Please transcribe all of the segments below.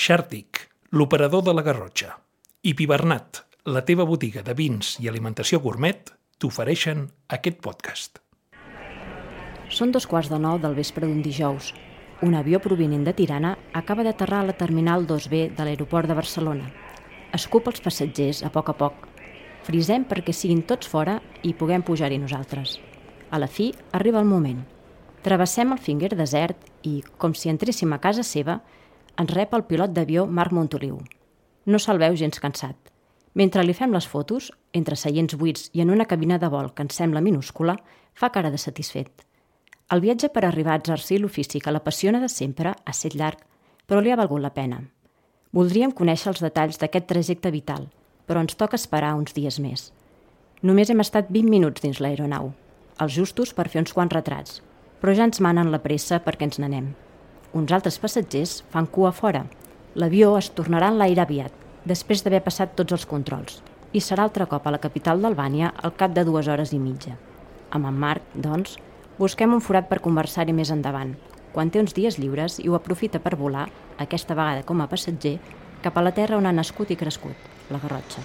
Xàrtic, l'operador de la Garrotxa, i Pibernat, la teva botiga de vins i alimentació gourmet, t'ofereixen aquest podcast. Són dos quarts de nou del vespre d'un dijous. Un avió provinent de Tirana acaba d'aterrar a la terminal 2B de l'aeroport de Barcelona. Escup els passatgers a poc a poc. Frisem perquè siguin tots fora i puguem pujar-hi nosaltres. A la fi, arriba el moment. Travessem el Finger desert i, com si entréssim a casa seva, ens rep el pilot d'avió Marc Montoliu. No se'l veu gens cansat. Mentre li fem les fotos, entre seients buits i en una cabina de vol que ens sembla minúscula, fa cara de satisfet. El viatge per arribar a exercir l'ofici que l'apassiona de sempre ha estat llarg, però li ha valgut la pena. Voldríem conèixer els detalls d'aquest trajecte vital, però ens toca esperar uns dies més. Només hem estat 20 minuts dins l'aeronau, els justos per fer uns quants retrats, però ja ens manen la pressa perquè ens n'anem. Uns altres passatgers fan cua fora. L'avió es tornarà en l'aire aviat, després d'haver passat tots els controls, i serà altre cop a la capital d'Albània al cap de dues hores i mitja. Amb en Marc, doncs, busquem un forat per conversar-hi més endavant, quan té uns dies lliures i ho aprofita per volar, aquesta vegada com a passatger, cap a la terra on ha nascut i crescut, la Garrotxa.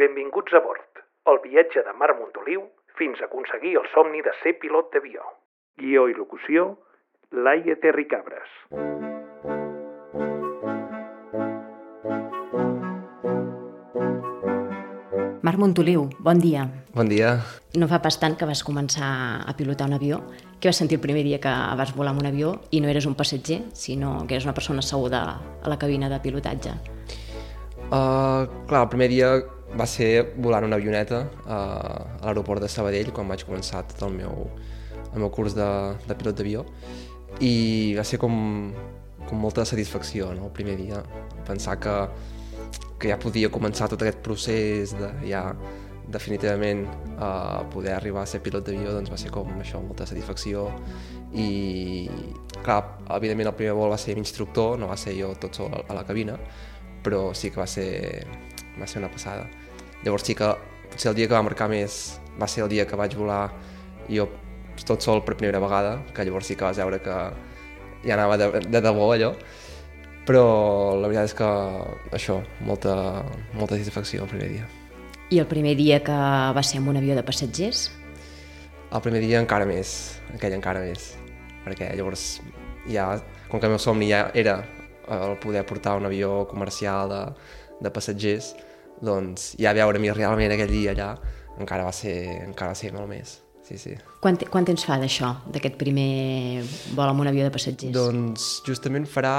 Benvinguts a bord, el viatge de Marc Montoliu fins a aconseguir el somni de ser pilot d'avió. Guió i locució, Laia Terricabres. Marc Montoliu, bon dia. Bon dia. No fa pas tant que vas començar a pilotar un avió. Què vas sentir el primer dia que vas volar amb un avió i no eres un passatger, sinó que eres una persona asseguda a la cabina de pilotatge? Uh, clar, el primer dia va ser volant una avioneta uh, a l'aeroport de Sabadell quan vaig començar tot el meu, el meu curs de, de pilot d'avió i va ser com, com molta satisfacció no? el primer dia pensar que, que ja podia començar tot aquest procés de ja definitivament uh, poder arribar a ser pilot d'avió doncs va ser com això, molta satisfacció i clar, evidentment el primer vol va ser instructor, no va ser jo tot sol a la cabina però sí que va ser, va ser una passada. Llavors sí que potser el dia que va marcar més va ser el dia que vaig volar jo tot sol per primera vegada, que llavors sí que vas veure que ja anava de, de debò allò, però la veritat és que això, molta, molta satisfacció el primer dia. I el primer dia que va ser amb un avió de passatgers? El primer dia encara més, aquell encara més, perquè llavors ja, com que el meu somni ja era el poder portar un avió comercial de, de passatgers, doncs ja veure-m'hi realment aquell dia allà encara va ser, encara va ser molt més. Sí, sí. Quant, quant temps fa d'això, d'aquest primer vol amb un avió de passatgers? Doncs justament farà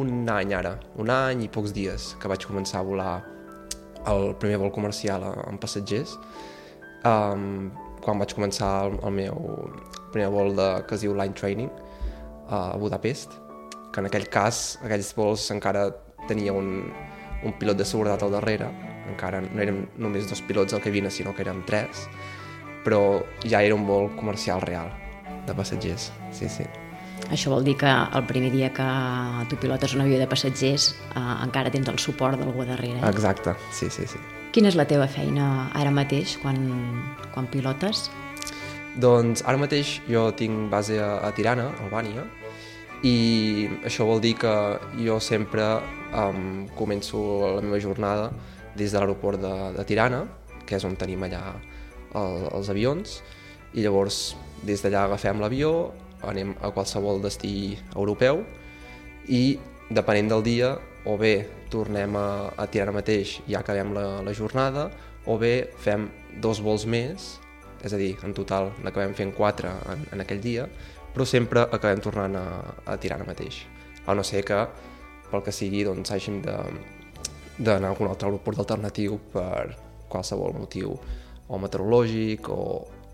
un any ara, un any i pocs dies que vaig començar a volar el primer vol comercial amb passatgers. Um, quan vaig començar el, el meu primer vol de, que es diu Line Training a Budapest, que en aquell cas aquells vols encara tenia un, un pilot de seguretat al darrere, encara no érem només dos pilots al cabina, sinó que érem tres, però ja era un vol comercial real de passatgers, sí, sí. Això vol dir que el primer dia que tu pilotes un avió de passatgers eh, encara tens el suport d'algú darrere. Eh? Exacte, sí, sí, sí. Quina és la teva feina ara mateix quan, quan pilotes? Doncs ara mateix jo tinc base a, a Tirana, Albània, i això vol dir que jo sempre um, començo la meva jornada des de l'aeroport de, de Tirana, que és on tenim allà el, els avions, i llavors des d'allà agafem l'avió, anem a qualsevol destí europeu i depenent del dia o bé tornem a, a Tirana mateix i ja acabem la, la jornada o bé fem dos vols més, és a dir, en total n'acabem fent quatre en, en aquell dia, però sempre acabem tornant a, a Tirana mateix. A no ser que, pel que sigui, doncs hàgim d'anar a algun altre aeroport alternatiu per qualsevol motiu o meteorològic o,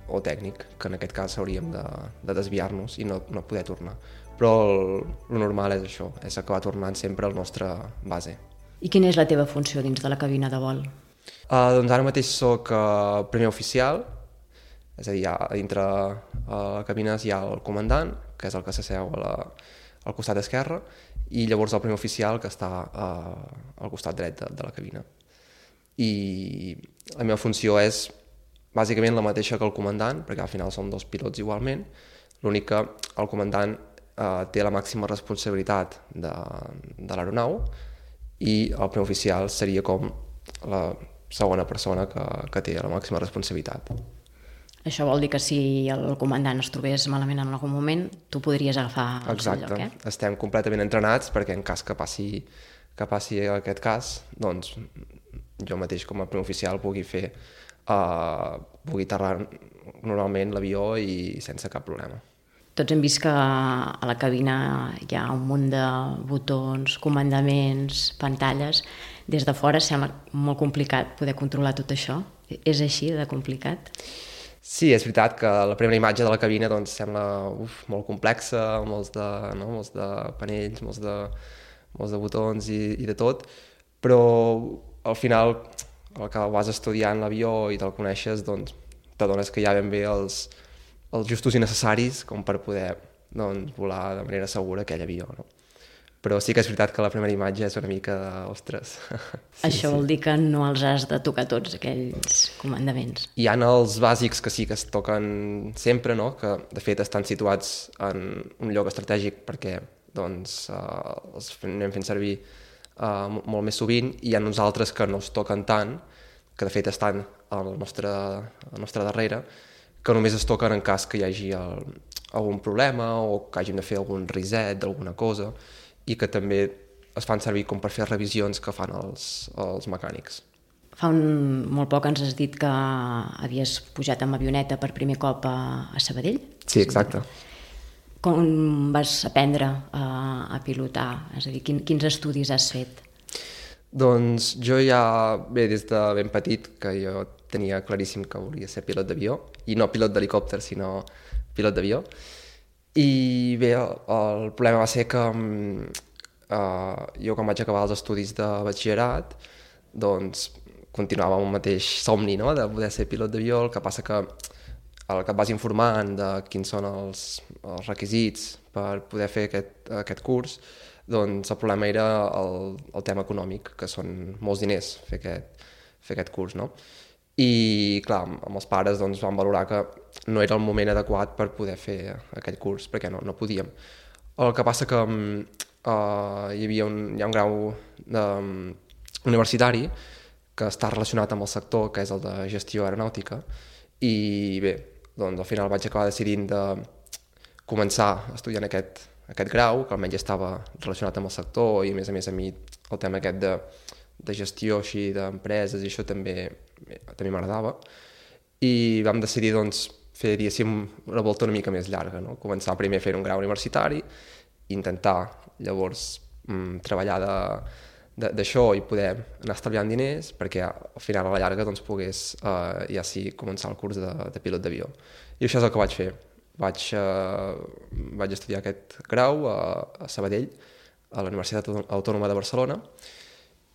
o tècnic, que en aquest cas hauríem de, de desviar-nos i no, no poder tornar. Però el, el normal és això, és acabar tornant sempre al nostre base. I quina és la teva funció dins de la cabina de vol? Uh, doncs ara mateix sóc uh, primer oficial, és a dir, dintre uh, la cabina hi ha el comandant, que és el que s'asseu a la, al costat esquerre, i llavors el primer oficial que està uh, al costat dret de, de la cabina. I la meva funció és bàsicament la mateixa que el comandant, perquè al final som dos pilots igualment, l'únic que el comandant eh, té la màxima responsabilitat de, de l'aeronau i el primer oficial seria com la segona persona que, que té la màxima responsabilitat. Això vol dir que si el comandant es trobés malament en algun moment, tu podries agafar el Exacte. seu lloc, eh? Estem completament entrenats perquè en cas que passi, que passi aquest cas, doncs jo mateix com a primer oficial pugui fer uh, pugui aterrar normalment l'avió i sense cap problema. Tots hem vist que a la cabina hi ha un munt de botons, comandaments, pantalles. Des de fora sembla molt complicat poder controlar tot això. És així de complicat? Sí, és veritat que la primera imatge de la cabina doncs, sembla uf, molt complexa, molts de, no? molts de panells, molts de, molts de botons i, i de tot, però al final el que vas estudiant l'avió i te'l coneixes, doncs t'adones que hi ha ben bé els, els justos i necessaris com per poder doncs, volar de manera segura aquell avió. No? Però sí que és veritat que la primera imatge és una mica de... Ostres. Sí, Això sí. vol dir que no els has de tocar tots, aquells comandaments. Hi ha els bàsics que sí que es toquen sempre, no? que de fet estan situats en un lloc estratègic perquè doncs, eh, els anem fent servir eh, molt més sovint, i hi ha uns altres que no es toquen tant, que de fet estan al nostre, al nostre darrere, que només es toquen en cas que hi hagi el, algun problema o que hàgim de fer algun reset d'alguna cosa, i que també es fan servir com per fer revisions que fan els, els mecànics. Fa un, molt poc ens has dit que havies pujat amb avioneta per primer cop a, a Sabadell. Sí, exacte. Com vas aprendre a, a pilotar? És a dir, quin, quins estudis has fet? Doncs jo ja, bé, des de ben petit, que jo tenia claríssim que volia ser pilot d'avió, i no pilot d'helicòpter, sinó pilot d'avió. I bé, el, el problema va ser que uh, jo quan vaig acabar els estudis de batxillerat, doncs continuava amb el mateix somni no? de poder ser pilot d'avió, el que passa que el que et vas informant de quins són els, els requisits per poder fer aquest, aquest curs, doncs el problema era el, el tema econòmic, que són molts diners fer aquest, fer aquest curs, no? I, clar, amb els pares doncs, van valorar que no era el moment adequat per poder fer aquell curs, perquè no, no podíem. El que passa que uh, hi havia un, hi ha un grau de, um, universitari que està relacionat amb el sector, que és el de gestió aeronàutica, i bé, doncs al final vaig acabar decidint de començar estudiant aquest, aquest grau, que almenys estava relacionat amb el sector, i a més a més a mi el tema aquest de, de gestió així d'empreses i això també, també m'agradava, i vam decidir doncs, fer, diguéssim, una volta una mica més llarga, no? començar primer a fer un grau universitari, intentar llavors mm, treballar d'això i poder anar estalviant diners perquè al final a la llarga doncs, pogués eh, ja sí començar el curs de, de pilot d'avió. I això és el que vaig fer. Vaig, eh, vaig estudiar aquest grau a, a Sabadell, a la Universitat Autònoma de Barcelona,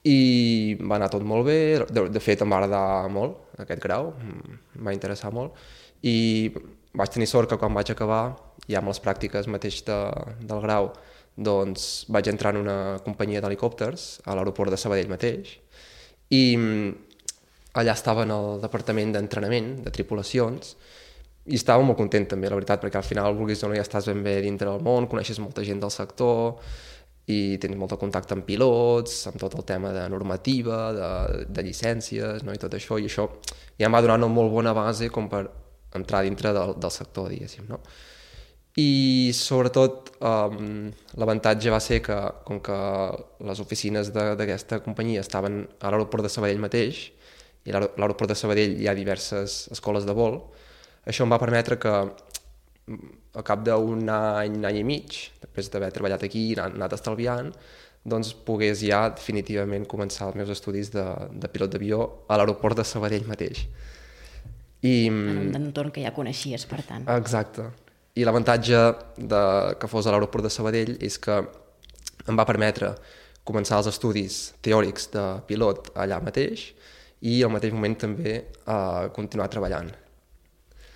i va anar tot molt bé, de, de fet em va agradar molt aquest grau, em va interessar molt, i vaig tenir sort que quan vaig acabar, ja amb les pràctiques mateix de, del grau, doncs vaig entrar en una companyia d'helicòpters a l'aeroport de Sabadell mateix. I mm, allà estava en el departament d'entrenament de tripulacions i estava molt content també, la veritat, perquè al final, vulguis o no, ja estàs ben bé dintre del món, coneixes molta gent del sector i tens molt de contacte amb pilots, amb tot el tema de normativa, de, de llicències no? i tot això, i això ja va donar una molt bona base com per entrar dintre del, del sector, diguéssim. No? i sobretot um, l'avantatge va ser que com que les oficines d'aquesta companyia estaven a l'aeroport de Sabadell mateix i a l'aeroport de Sabadell hi ha diverses escoles de vol això em va permetre que al cap d'un any, any i mig després d'haver treballat aquí i anat estalviant doncs pogués ja definitivament començar els meus estudis de, de pilot d'avió a l'aeroport de Sabadell mateix i, en un entorn que ja coneixies, per tant. Exacte i l'avantatge de que fos a l'aeroport de Sabadell és que em va permetre començar els estudis teòrics de pilot allà mateix i al mateix moment també uh, continuar treballant.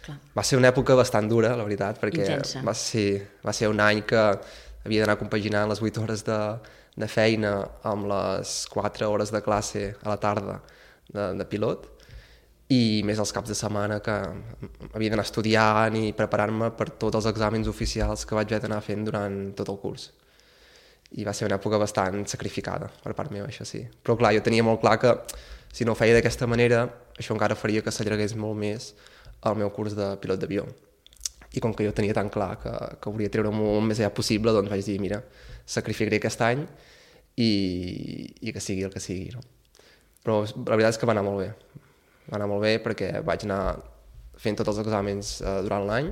Clar. Va ser una època bastant dura, la veritat, perquè va ser, va ser un any que havia d'anar compaginant les 8 hores de, de feina amb les 4 hores de classe a la tarda de, de pilot i més els caps de setmana que havia d'anar estudiant i preparant-me per tots els exàmens oficials que vaig haver d'anar fent durant tot el curs. I va ser una època bastant sacrificada per part meva, això sí. Però clar, jo tenia molt clar que si no ho feia d'aquesta manera, això encara faria que s'allargués molt més el meu curs de pilot d'avió. I com que jo tenia tan clar que, que volia treure molt més allà possible, doncs vaig dir, mira, sacrificaré aquest any i, i que sigui el que sigui. No? Però la veritat és que va anar molt bé. Va anar molt bé perquè vaig anar fent tots els exàmens eh, durant l'any,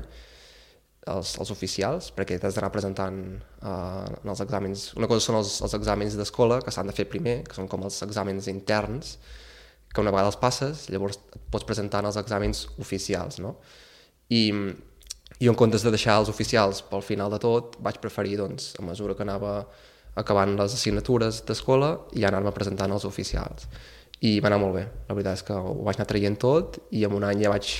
els, els oficials, perquè t'has d'anar presentant eh, en els exàmens... Una cosa són els, els exàmens d'escola, que s'han de fer primer, que són com els exàmens interns, que una vegada els passes, llavors et pots presentar en els exàmens oficials, no? I, i en comptes de deixar els oficials pel final de tot, vaig preferir, doncs, a mesura que anava acabant les assignatures d'escola, i anar-me presentant els oficials. I va anar molt bé, la veritat és que ho vaig anar traient tot i en un any ja vaig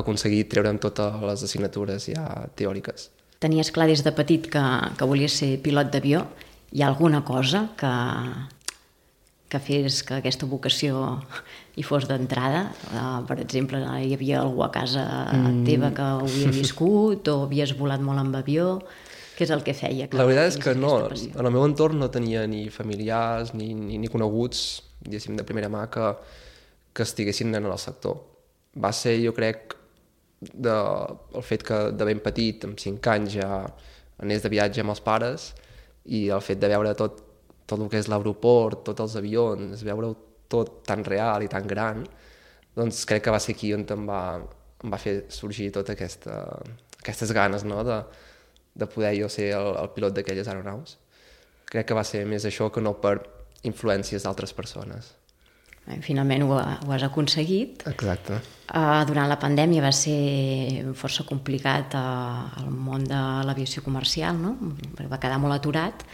aconseguir treure'm totes les assignatures ja teòriques. Tenies clar des de petit que, que volies ser pilot d'avió. Hi ha alguna cosa que, que fes que aquesta vocació hi fos d'entrada? Uh, per exemple, hi havia algú a casa mm. teva que ho havia viscut o havies volat molt amb avió? Què és el que feia? Que la veritat és que no, en el meu entorn no tenia ni familiars ni, ni, ni coneguts, diguéssim, de primera mà que, que estiguessin en el sector. Va ser, jo crec, de, el fet que de ben petit, amb 5 anys, ja anés de viatge amb els pares i el fet de veure tot, tot el que és l'aeroport, tots els avions, veure-ho tot tan real i tan gran, doncs crec que va ser aquí on em va, em va fer sorgir tota aquesta, aquestes ganes no? de, de poder jo ser el, el pilot d'aquelles aeronaus. Crec que va ser més això que no per influències d'altres persones. Finalment ho, ho has aconseguit. Exacte. Uh, durant la pandèmia va ser força complicat uh, el món de l'aviació comercial, no? va quedar molt aturat.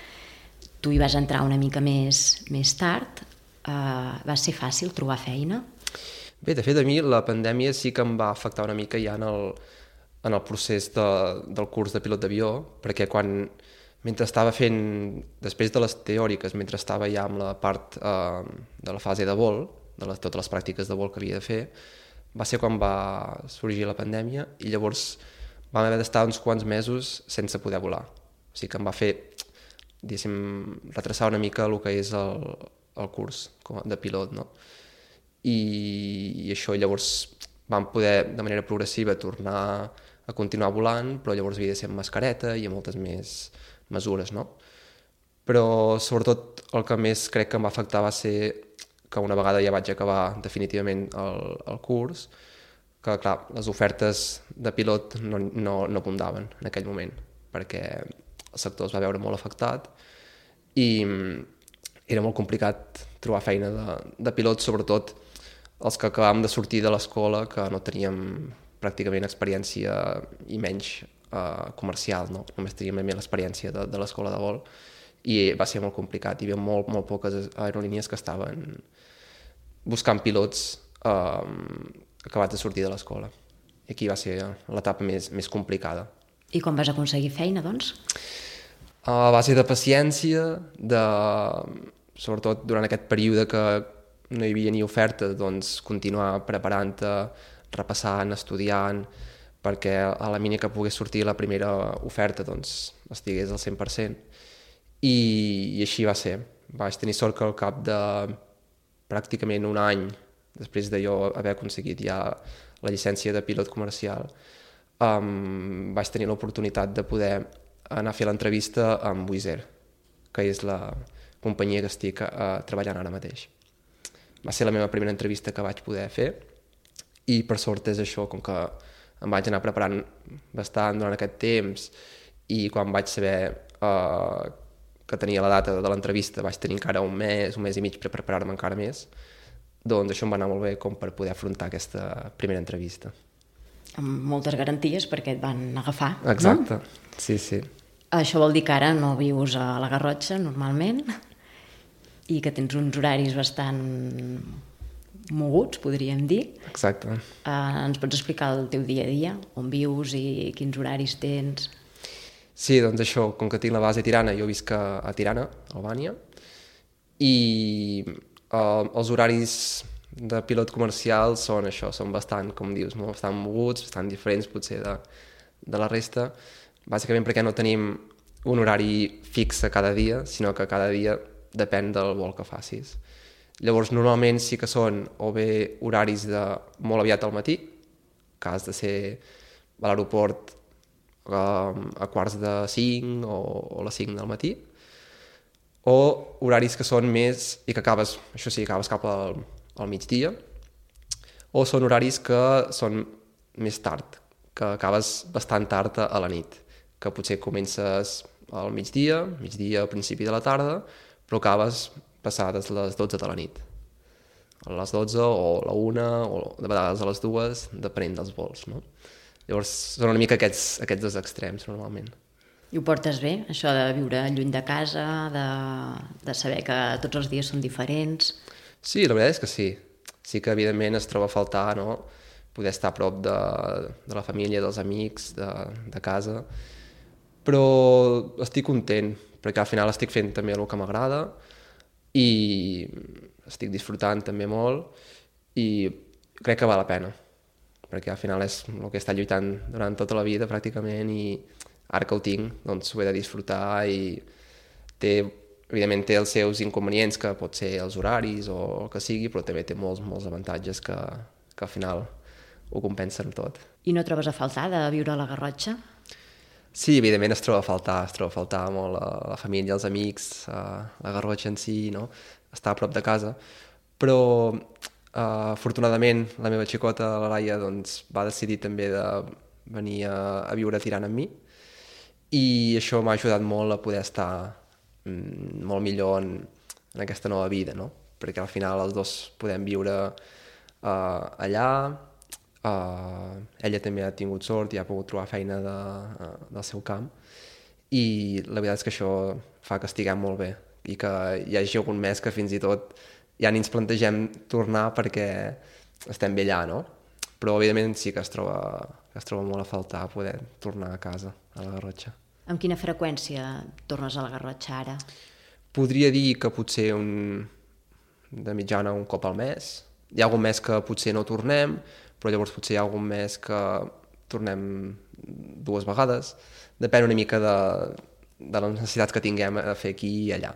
Tu hi vas entrar una mica més, més tard. Uh, va ser fàcil trobar feina? Bé, de fet, a mi la pandèmia sí que em va afectar una mica ja en el, en el procés de, del curs de pilot d'avió, perquè quan, mentre estava fent, després de les teòriques, mentre estava ja amb la part eh, de la fase de vol, de les, totes les pràctiques de vol que havia de fer, va ser quan va sorgir la pandèmia i llavors vam haver d'estar uns quants mesos sense poder volar. O sigui que em va fer, diguéssim, retrasar una mica el que és el, el curs de pilot, no? I, i això llavors vam poder de manera progressiva tornar a continuar volant, però llavors havia de ser amb mascareta i amb moltes més mesures, no? Però sobretot el que més crec que em va afectar va ser que una vegada ja vaig acabar definitivament el, el curs, que clar, les ofertes de pilot no, no, no abundaven en aquell moment, perquè el sector es va veure molt afectat i era molt complicat trobar feina de, de pilot, sobretot els que acabàvem de sortir de l'escola, que no teníem pràcticament experiència i menys uh, comercial, no? només teníem l'experiència de, de l'escola de vol i va ser molt complicat, hi havia molt, molt poques aerolínies que estaven buscant pilots uh, acabats de sortir de l'escola. I aquí va ser l'etapa més, més complicada. I com vas aconseguir feina, doncs? A base de paciència, de, sobretot durant aquest període que no hi havia ni oferta, doncs continuar preparant-te, repassant, estudiant, perquè a la mínia que pogués sortir la primera oferta doncs, estigués al 100%. I, I així va ser. Vaig tenir sort que al cap de pràcticament un any, després de jo haver aconseguit ja la llicència de pilot comercial, um, vaig tenir l'oportunitat de poder anar a fer l'entrevista amb Wizz que és la companyia que estic uh, treballant ara mateix. Va ser la meva primera entrevista que vaig poder fer i per sort és això, com que em vaig anar preparant bastant durant aquest temps i quan vaig saber uh, que tenia la data de l'entrevista vaig tenir encara un mes, un mes i mig per preparar-me encara més, doncs això em va anar molt bé com per poder afrontar aquesta primera entrevista. Amb moltes garanties perquè et van agafar, Exacte, no? sí, sí. Això vol dir que ara no vius a la Garrotxa normalment i que tens uns horaris bastant moguts, podríem dir. Exacte. Uh, ens pots explicar el teu dia a dia, on vius i quins horaris tens? Sí, doncs això, com que tinc la base a Tirana, jo visc a Tirana, Albània, i uh, els horaris de pilot comercial són això, són bastant, com dius, no? bastant moguts, bastant diferents potser de, de la resta, bàsicament perquè no tenim un horari fix cada dia, sinó que cada dia depèn del vol que facis. Llavors, normalment sí que són o bé horaris de molt aviat al matí, que has de ser a l'aeroport a, a quarts de 5 o, o a les 5 del matí, o horaris que són més i que acabes, això sí, acabes cap al, al migdia, o són horaris que són més tard, que acabes bastant tard a la nit, que potser comences al migdia, migdia al principi de la tarda, però acabes passades les 12 de la nit. A les 12 o a la 1 o de vegades a les 2, depenent dels vols. No? Llavors són una mica aquests, aquests dos extrems normalment. I ho portes bé, això de viure lluny de casa, de, de saber que tots els dies són diferents? Sí, la veritat és que sí. Sí que evidentment es troba a faltar no? poder estar a prop de, de la família, dels amics, de, de casa, però estic content, perquè al final estic fent també el que m'agrada i estic disfrutant també molt i crec que val la pena perquè al final és el que he estat lluitant durant tota la vida pràcticament i ara que ho tinc doncs ho he de disfrutar i té, evidentment té els seus inconvenients que pot ser els horaris o el que sigui però també té molts, molts avantatges que, que al final ho compensen tot. I no trobes a faltar de viure a la Garrotxa? Sí, evidentment es troba a faltar, es troba a faltar molt la, la família, els amics, uh, la Garrotxa en si, no? estar a prop de casa, però uh, afortunadament la meva xicota, la Laia, doncs, va decidir també de venir a, a viure tirant amb mi i això m'ha ajudat molt a poder estar molt millor en, en aquesta nova vida, no? perquè al final els dos podem viure uh, allà, Uh, ella també ha tingut sort i ha pogut trobar feina de, uh, del seu camp i la veritat és que això fa que estiguem molt bé i que hi hagi algun mes que fins i tot ja ni ens plantegem tornar perquè estem bé allà, no? Però evidentment sí que es troba, que es troba molt a faltar poder tornar a casa, a la Garrotxa. Amb quina freqüència tornes a la Garrotxa ara? Podria dir que potser un, de mitjana un cop al mes. Hi ha algun mes que potser no tornem, però llavors potser hi ha algun mes que tornem dues vegades. Depèn una mica de, de les necessitats que tinguem a fer aquí i allà.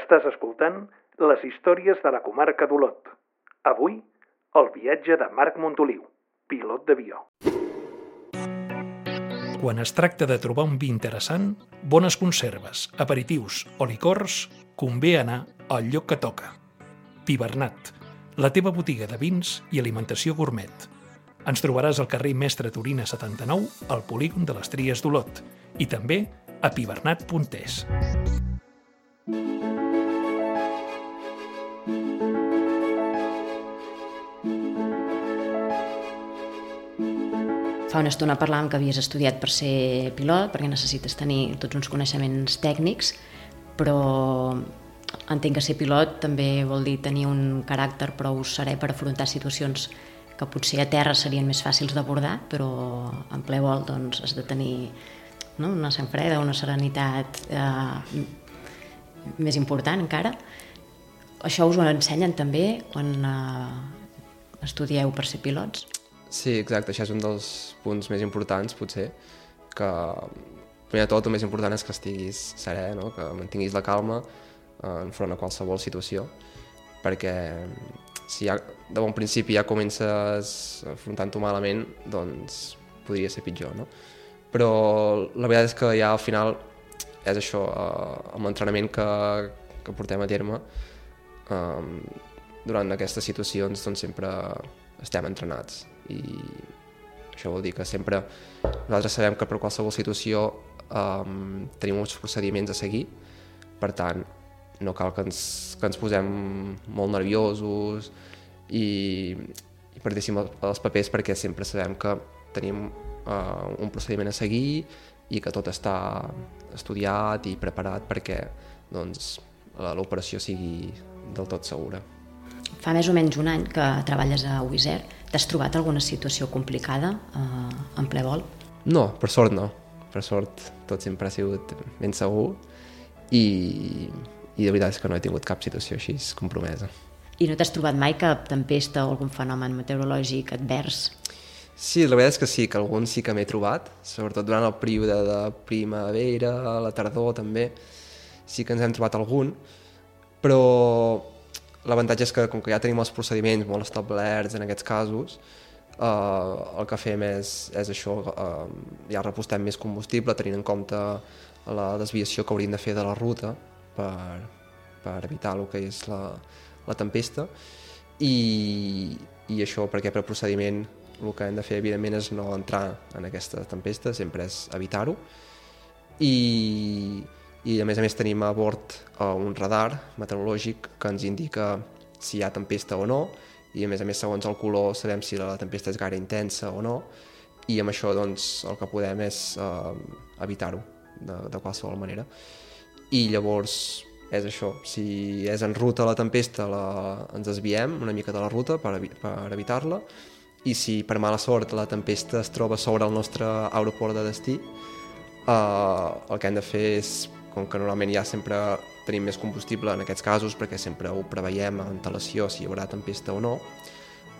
Estàs escoltant les històries de la comarca d'Olot. Avui, el viatge de Marc Montoliu, pilot d'avió. Quan es tracta de trobar un vi interessant, bones conserves, aperitius o licors, convé anar al lloc que toca. Pibernat, la teva botiga de vins i alimentació gourmet. Ens trobaràs al carrer Mestre Torina 79, al polígon de les Tries d'Olot, i també a pibernat.es. Fa una estona parlàvem que havies estudiat per ser pilot, perquè necessites tenir tots uns coneixements tècnics, però entenc que ser pilot també vol dir tenir un caràcter prou serè per afrontar situacions que potser a terra serien més fàcils d'abordar, però en ple vol doncs, has de tenir no? una sang freda, una serenitat eh, més important encara. Això us ho ensenyen també quan eh, estudieu per ser pilots? Sí, exacte, això és un dels punts més importants, potser, que primer de tot el més important és que estiguis serè, no? que mantinguis la calma, enfront a qualsevol situació, perquè si ja, de bon principi ja comences afrontant-ho malament, doncs podria ser pitjor, no? Però la veritat és que ja al final és això, eh, amb l'entrenament que, que portem a terme, eh, durant aquestes situacions doncs sempre estem entrenats i això vol dir que sempre nosaltres sabem que per qualsevol situació um, tenim uns procediments a seguir, per tant, no cal que ens, que ens posem molt nerviosos i, i perdéssim els papers perquè sempre sabem que tenim uh, un procediment a seguir i que tot està estudiat i preparat perquè doncs, l'operació sigui del tot segura. Fa més o menys un any que treballes a Wizz T'has trobat alguna situació complicada eh, en ple vol? No, per sort no. Per sort tot sempre ha sigut ben segur i, i de veritat és que no he tingut cap situació així compromesa. I no t'has trobat mai cap tempesta o algun fenomen meteorològic advers? Sí, la veritat és que sí, que algun sí que m'he trobat, sobretot durant el període de primavera, la tardor també, sí que ens hem trobat algun, però l'avantatge és que com que ja tenim els procediments molt establerts en aquests casos, eh, el que fem és, és això, eh, ja repostem més combustible tenint en compte la desviació que hauríem de fer de la ruta per, per evitar el que és la, la tempesta. I, i això perquè per procediment el que hem de fer evidentment és no entrar en aquesta tempesta, sempre és evitar-ho. I, i a més a més tenim a bord uh, un radar meteorològic que ens indica si hi ha tempesta o no. I a més a més segons el color sabem si la tempesta és gaire intensa o no. I amb això doncs el que podem és uh, evitar-ho de, de qualsevol manera. I llavors és això, si és en ruta la tempesta la, ens desviem una mica de la ruta per, per evitar-la. I si per mala sort la tempesta es troba sobre el nostre aeroport de destí eh, el que hem de fer és com que normalment ja sempre tenim més combustible en aquests casos perquè sempre ho preveiem amb antelació si hi haurà tempesta o no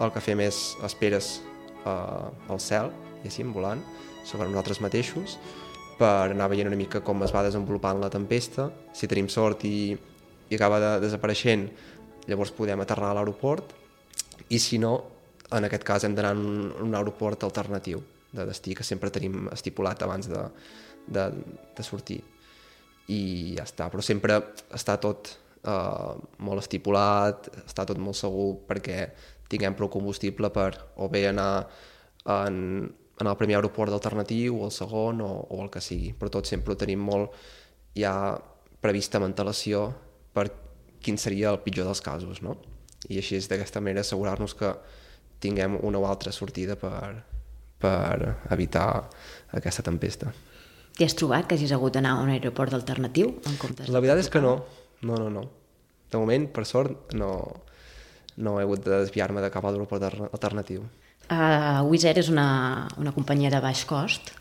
el que fem és esperes eh, al cel, diguéssim, volant sobre nosaltres mateixos per anar veient una mica com es va desenvolupant la tempesta. Si tenim sort i, i acaba de desapareixent, llavors podem aterrar a l'aeroport i si no, en aquest cas hem d'anar a un, un aeroport alternatiu de destí que sempre tenim estipulat abans de, de, de sortir i ja està, però sempre està tot eh, molt estipulat, està tot molt segur perquè tinguem prou combustible per o bé anar en, en el primer aeroport alternatiu o el segon o, o el que sigui, però tot sempre ho tenim molt ja prevista amb antelació per quin seria el pitjor dels casos, no? I així és d'aquesta manera assegurar-nos que tinguem una o altra sortida per, per evitar aquesta tempesta. T'hi has trobat que hagis hagut d'anar a un aeroport alternatiu en comptes La veritat és que no, no, no, no. De moment, per sort, no, no he hagut de desviar-me de cap aeroport alternatiu. Uh, Wizz Air és una, una companyia de baix cost.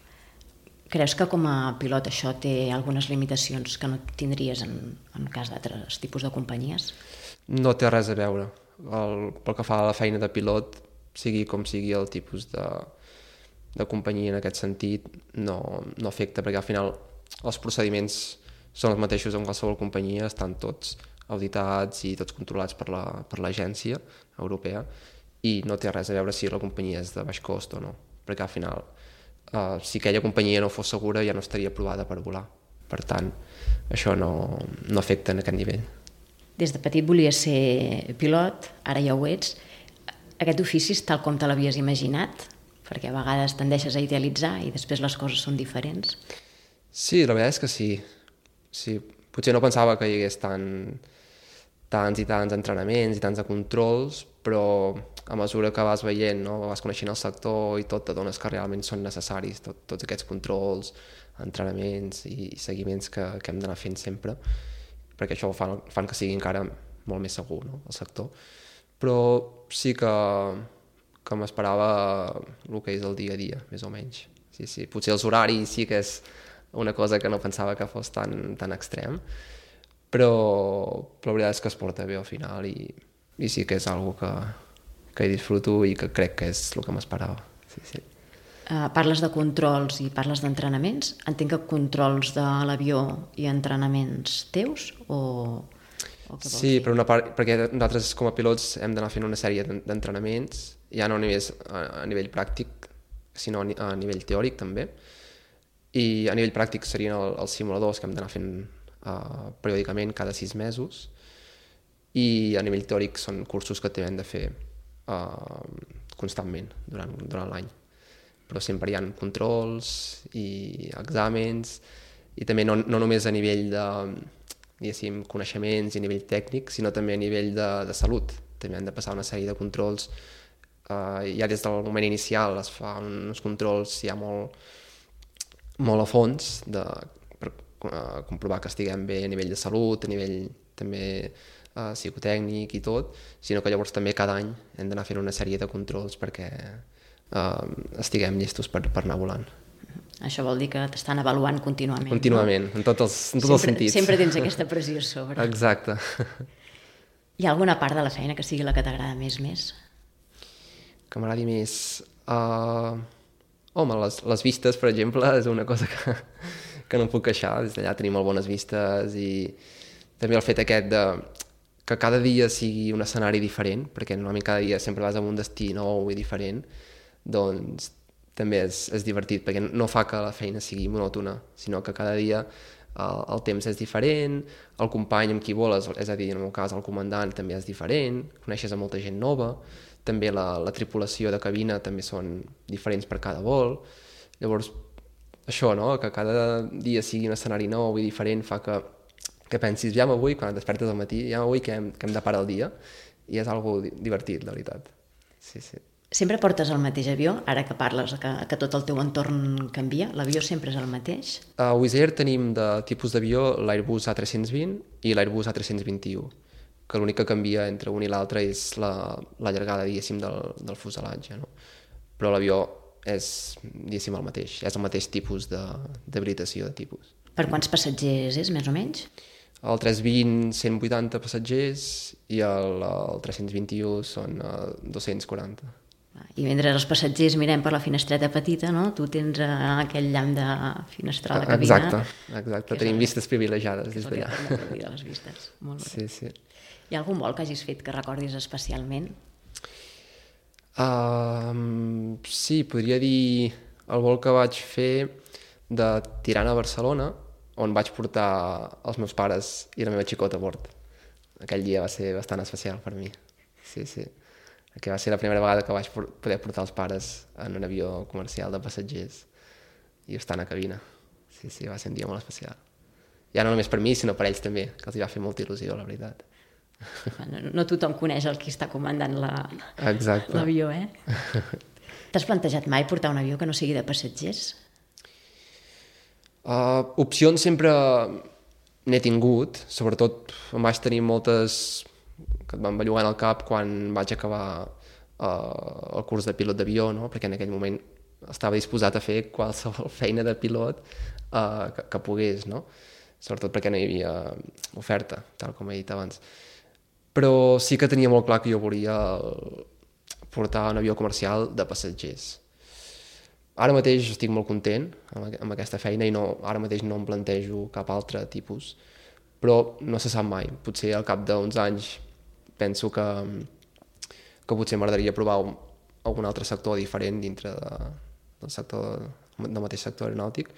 Creus que com a pilot això té algunes limitacions que no tindries en, en cas d'altres tipus de companyies? No té res a veure. El, pel que fa a la feina de pilot, sigui com sigui el tipus de, de companyia en aquest sentit, no, no afecta, perquè al final els procediments són els mateixos en qualsevol companyia, estan tots auditats i tots controlats per l'agència la, europea i no té res a veure si la companyia és de baix cost o no, perquè al final eh, si aquella companyia no fos segura ja no estaria aprovada per volar. Per tant, això no, no afecta en aquest nivell. Des de petit volies ser pilot, ara ja ho ets. Aquest ofici és tal com te l'havies imaginat? Perquè a vegades tendeixes a idealitzar i després les coses són diferents. Sí, la veritat és que sí. sí. Potser no pensava que hi hagués tant, tants i tants entrenaments i tants de controls, però a mesura que vas veient, no? vas coneixent el sector i tot, t'adones que realment són necessaris tot, tots aquests controls, entrenaments i, i seguiments que, que hem d'anar fent sempre, perquè això fan, fan que sigui encara molt més segur no? el sector. Però sí que, que m'esperava el que és el dia a dia, més o menys. Sí, sí. Potser els horaris sí que és una cosa que no pensava que fos tan, tan extrem, però, però la veritat és que es porta bé al final i, i sí que és algo que, que hi disfruto i que crec que és el que m'esperava. Sí, sí. Uh, parles de controls i parles d'entrenaments. Entenc que controls de l'avió i entrenaments teus o, o Sí, per una part, perquè nosaltres com a pilots hem d'anar fent una sèrie d'entrenaments, ja no a nivell, a, a nivell pràctic, sinó a nivell teòric també. I a nivell pràctic serien el, els simuladors que hem d'anar fent uh, periòdicament cada sis mesos i a nivell teòric són cursos que hem de fer uh, constantment durant, durant l'any. Però sempre hi ha controls i exàmens i també no, no només a nivell de diguéssim, coneixements i a nivell tècnic, sinó també a nivell de, de salut. També han de passar una sèrie de controls uh, ja des del moment inicial es fa uns controls ja molt, molt a fons de, per uh, comprovar que estiguem bé a nivell de salut, a nivell també uh, psicotècnic i tot, sinó que llavors també cada any hem d'anar fent una sèrie de controls perquè uh, estiguem llestos per, per anar volant. Això vol dir que t'estan avaluant contínuament. Contínuament, no? en tots els, en tots sempre, els sentits. Sempre tens aquesta pressió a sobre. Exacte. Hi ha alguna part de la feina que sigui la que t'agrada més més? Que m'agradi més... Uh... Home, les, les vistes, per exemple, és una cosa que, que no em puc queixar. Des d'allà tenim molt bones vistes i també el fet aquest de que cada dia sigui un escenari diferent, perquè normalment cada dia sempre vas a un destí nou i diferent, doncs també és, és divertit, perquè no fa que la feina sigui monòtona, sinó que cada dia el, el temps és diferent, el company amb qui voles, és a dir, en el meu cas el comandant també és diferent, coneixes a molta gent nova, també la, la tripulació de cabina també són diferents per cada vol, llavors això, no? que cada dia sigui un escenari nou i diferent fa que, que pensis, ja m'avui, quan et despertes al matí, ja m'avui que hem, que hem de parar el dia, i és algo divertit, la veritat. Sí, sí. Sempre portes el mateix avió, ara que parles que, que tot el teu entorn canvia? L'avió sempre és el mateix? A Wizz Air tenim de tipus d'avió l'Airbus A320 i l'Airbus A321, que l'únic que canvia entre un i l'altre és la, la llargada, diguéssim, del, del fuselatge, no? Però l'avió és, diguéssim, el mateix, és el mateix tipus d'habilitació de, de tipus. Per quants passatgers és, més o menys? El 320, 180 passatgers i el, el 321 són uh, 240. I mentre els passatgers mirem per la finestreta petita, no? tu tens uh, aquell llamp de finestral de cabina. Exacte, exacte. tenim vistes privilegiades des d'allà. de les vistes. Molt Sí, bé. sí. Hi ha algun vol que hagis fet que recordis especialment? Uh, sí, podria dir el vol que vaig fer de Tirana a Barcelona, on vaig portar els meus pares i la meva xicota a bord. Aquell dia va ser bastant especial per mi. Sí, sí. Que va ser la primera vegada que vaig poder portar els pares en un avió comercial de passatgers i estar a cabina. Sí, sí, va ser un dia molt especial. Ja no només per mi, sinó per ells també, que els hi va fer molta il·lusió, la veritat. No, no tothom coneix el qui està comandant La... l'avió, eh? T'has plantejat mai portar un avió que no sigui de passatgers? Uh, opcions sempre n'he tingut, sobretot em vaig tenir moltes que et van bellugant al cap quan vaig acabar uh, el curs de pilot d'avió, no? perquè en aquell moment estava disposat a fer qualsevol feina de pilot uh, que, que pogués, no? sobretot perquè no hi havia oferta, tal com he dit abans. Però sí que tenia molt clar que jo volia portar un avió comercial de passatgers. Ara mateix estic molt content amb, aquesta feina i no, ara mateix no em plantejo cap altre tipus, però no se sap mai. Potser al cap d'uns anys penso que, que potser m'agradaria provar un, algun altre sector diferent dintre de, del, sector, del mateix sector aeronàutic,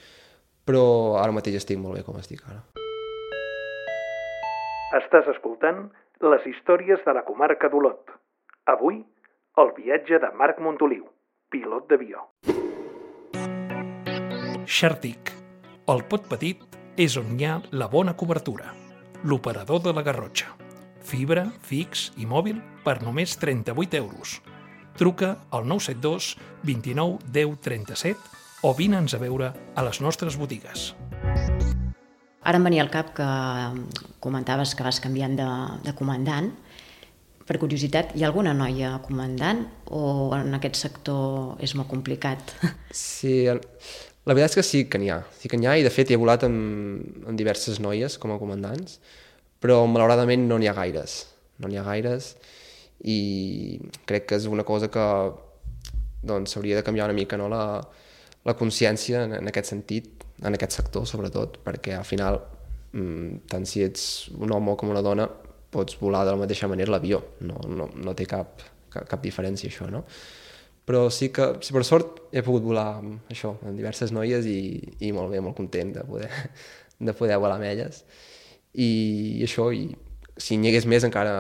però ara mateix estic molt bé com estic ara. Estàs escoltant les històries de la comarca d'Olot. Avui, el viatge de Marc Montoliu, pilot d'avió. Xertic. El pot petit és on hi ha la bona cobertura. L'operador de la Garrotxa. Fibra, fix i mòbil per només 38 euros. Truca al 972 29 10 37 o vine'ns a veure a les nostres botigues. Ara em venia al cap que comentaves que vas canviant de, de comandant. Per curiositat, hi ha alguna noia comandant o en aquest sector és molt complicat? Sí, la veritat és que sí que n'hi ha. Sí que n'hi ha i de fet he volat amb, amb diverses noies com a comandants, però malauradament no n'hi ha gaires. No n'hi ha gaires i crec que és una cosa que doncs de canviar una mica no? la, la consciència en, en aquest sentit, en aquest sector sobretot, perquè al final mm, tant si ets un home com una dona pots volar de la mateixa manera l'avió, no, no, no té cap, cap, cap diferència això, no? Però sí que, si per sort, he pogut volar amb això, amb diverses noies i, i molt bé, molt content de poder, de poder volar amb elles. I, i això, i si n'hi hagués més encara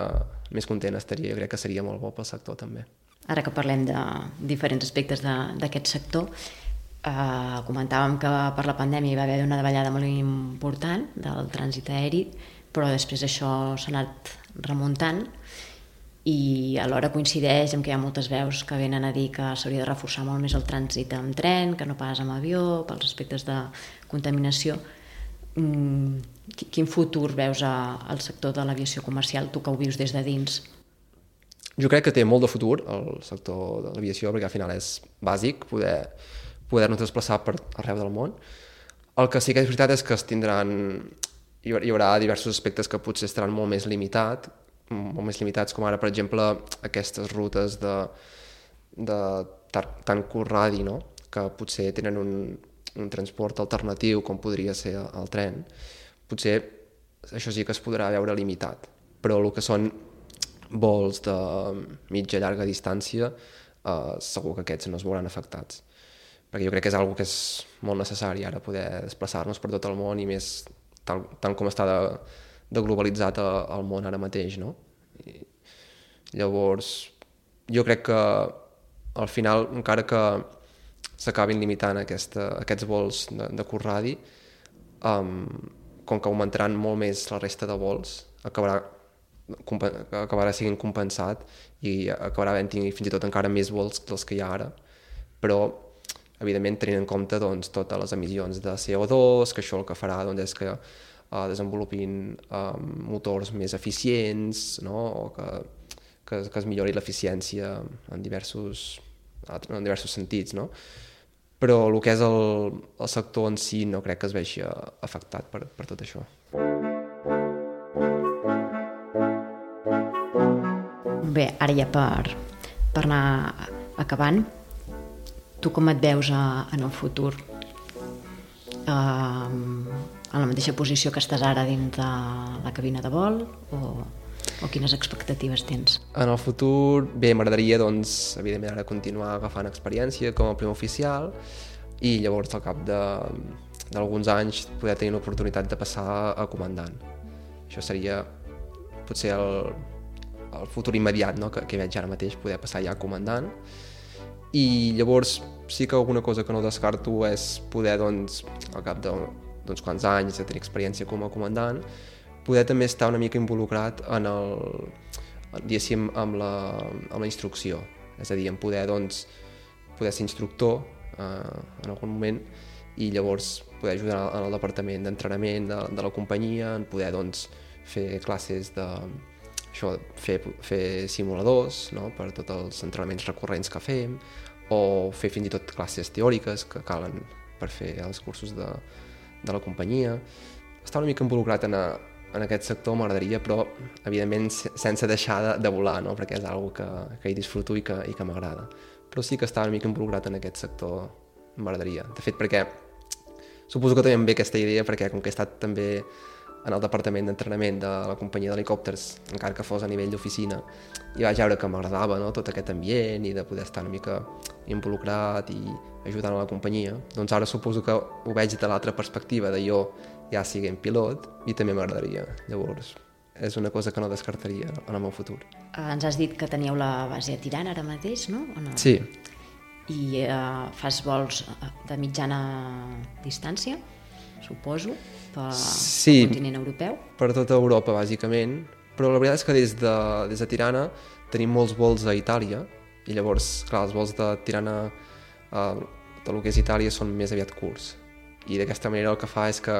més content estaria, crec que seria molt bo pel sector també. Ara que parlem de diferents aspectes d'aquest sector, eh, comentàvem que per la pandèmia hi va haver una davallada molt important del trànsit aeri, però després això s'ha anat remuntant i alhora coincideix amb que hi ha moltes veus que venen a dir que s'hauria de reforçar molt més el trànsit amb tren, que no pas amb avió, pels aspectes de contaminació. Mm, quin futur veus al sector de l'aviació comercial, tu que ho vius des de dins? Jo crec que té molt de futur el sector de l'aviació perquè al final és bàsic poder, poder-nos desplaçar per arreu del món. El que sí que és veritat és que es tindran hi haurà diversos aspectes que potser estaran molt més limitat, molt més limitats, com ara, per exemple, aquestes rutes de, de tan curt radi, no? que potser tenen un, un transport alternatiu, com podria ser el tren, potser això sí que es podrà veure limitat. Però el que són vols de mitja llarga distància, eh, segur que aquests no es veuran afectats. Perquè jo crec que és una que és molt necessari ara poder desplaçar-nos per tot el món i més tal, tal com està de, de globalitzat el món ara mateix, no? I, llavors, jo crec que al final, encara que s'acabin limitant aquesta, aquests vols de, de curt radi, um, com que augmentaran molt més la resta de vols, acabarà, acabarà sent compensat i acabarà havent fins i tot encara més vols dels que hi ha ara. Però, evidentment, tenint en compte doncs, totes les emissions de CO2, que això el que farà doncs, és que uh, desenvolupin um, motors més eficients no? o que, que, que es millori l'eficiència en diversos, en diversos sentits. No? però el que és el, el sector en si no crec que es vegi afectat per, per tot això. Bé, ara ja per, per anar acabant, tu com et veus a, en el futur? Uh, en la mateixa posició que estàs ara dins de la cabina de vol o o quines expectatives tens? En el futur, bé, m'agradaria, doncs, evidentment, ara continuar agafant experiència com a primer oficial i llavors al cap d'alguns anys poder tenir l'oportunitat de passar a comandant. Això seria potser el, el futur immediat no? que, que veig ara mateix, poder passar ja a comandant. I llavors sí que alguna cosa que no descarto és poder, doncs, al cap d'uns doncs, quants anys de tenir experiència com a comandant, poder també estar una mica involucrat en el, diguéssim, amb la, amb la instrucció. És a dir, en poder, doncs, poder ser instructor eh, en algun moment i llavors poder ajudar en el departament d'entrenament de, de la companyia, en poder, doncs, fer classes de, això, fer, fer simuladors no? per tots els entrenaments recurrents que fem, o fer fins i tot classes teòriques que calen per fer els cursos de, de la companyia. Estar una mica involucrat en, a, en aquest sector m'agradaria, però evidentment sense deixar de, de volar, no? perquè és una que, que hi disfruto i que, i que m'agrada. Però sí que estava una mica involucrat en aquest sector, m'agradaria. De fet, perquè suposo que també em ve aquesta idea, perquè com que he estat també en el departament d'entrenament de la companyia d'helicòpters, encara que fos a nivell d'oficina, i vaig veure que m'agradava no? tot aquest ambient i de poder estar una mica involucrat i ajudant a la companyia. Doncs ara suposo que ho veig de l'altra perspectiva, de jo ja siguem pilot i també m'agradaria. Llavors, és una cosa que no descartaria en el meu futur. Eh, ens has dit que teníeu la base a Tirana ara mateix, no? no? Sí. I eh, fas vols de mitjana distància, suposo, pel, sí, continent europeu? per tota Europa, bàsicament. Però la veritat és que des de, des de Tirana tenim molts vols a Itàlia, i llavors, clar, els vols de Tirana a eh, tot el que és Itàlia són més aviat curts. I d'aquesta manera el que fa és que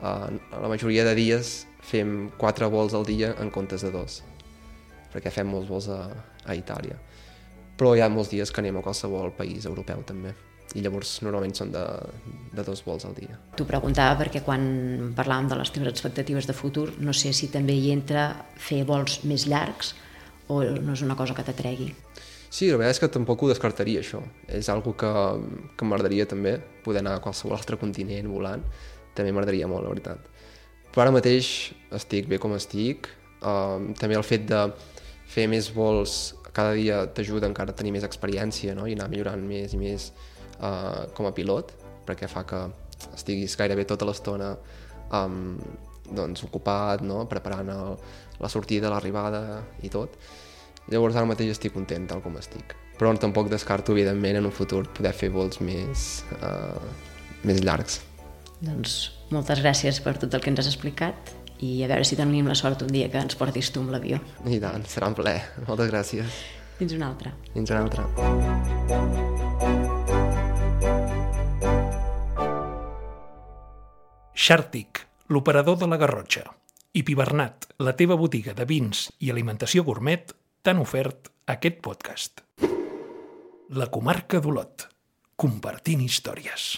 la majoria de dies fem quatre vols al dia en comptes de dos, perquè fem molts vols a, a Itàlia. Però hi ha molts dies que anem a qualsevol país europeu també i llavors normalment són de, de dos vols al dia. T'ho preguntava perquè quan parlàvem de les teves expectatives de futur, no sé si també hi entra fer vols més llargs o no és una cosa que t'atregui. Sí, la veritat és que tampoc ho descartaria, això. És algo que, que m'agradaria també, poder anar a qualsevol altre continent volant també m'agradaria molt, la veritat. Però ara mateix estic bé com estic. Uh, també el fet de fer més vols cada dia t'ajuda encara a tenir més experiència no? i anar millorant més i més uh, com a pilot, perquè fa que estiguis gairebé tota l'estona um, doncs, ocupat, no? preparant el, la sortida, l'arribada i tot. Llavors ara mateix estic content tal com estic. Però tampoc descarto, evidentment, en un futur poder fer vols més, uh, més llargs. Doncs moltes gràcies per tot el que ens has explicat i a veure si tenim la sort un dia que ens portis tu amb l'avió. I tant, serà un plaer. Moltes gràcies. Fins una altra. Fins una altra. Xàrtic, l'operador de la Garrotxa, i Pibernat, la teva botiga de vins i alimentació gourmet, t'han ofert aquest podcast. La comarca d'Olot compartint històries.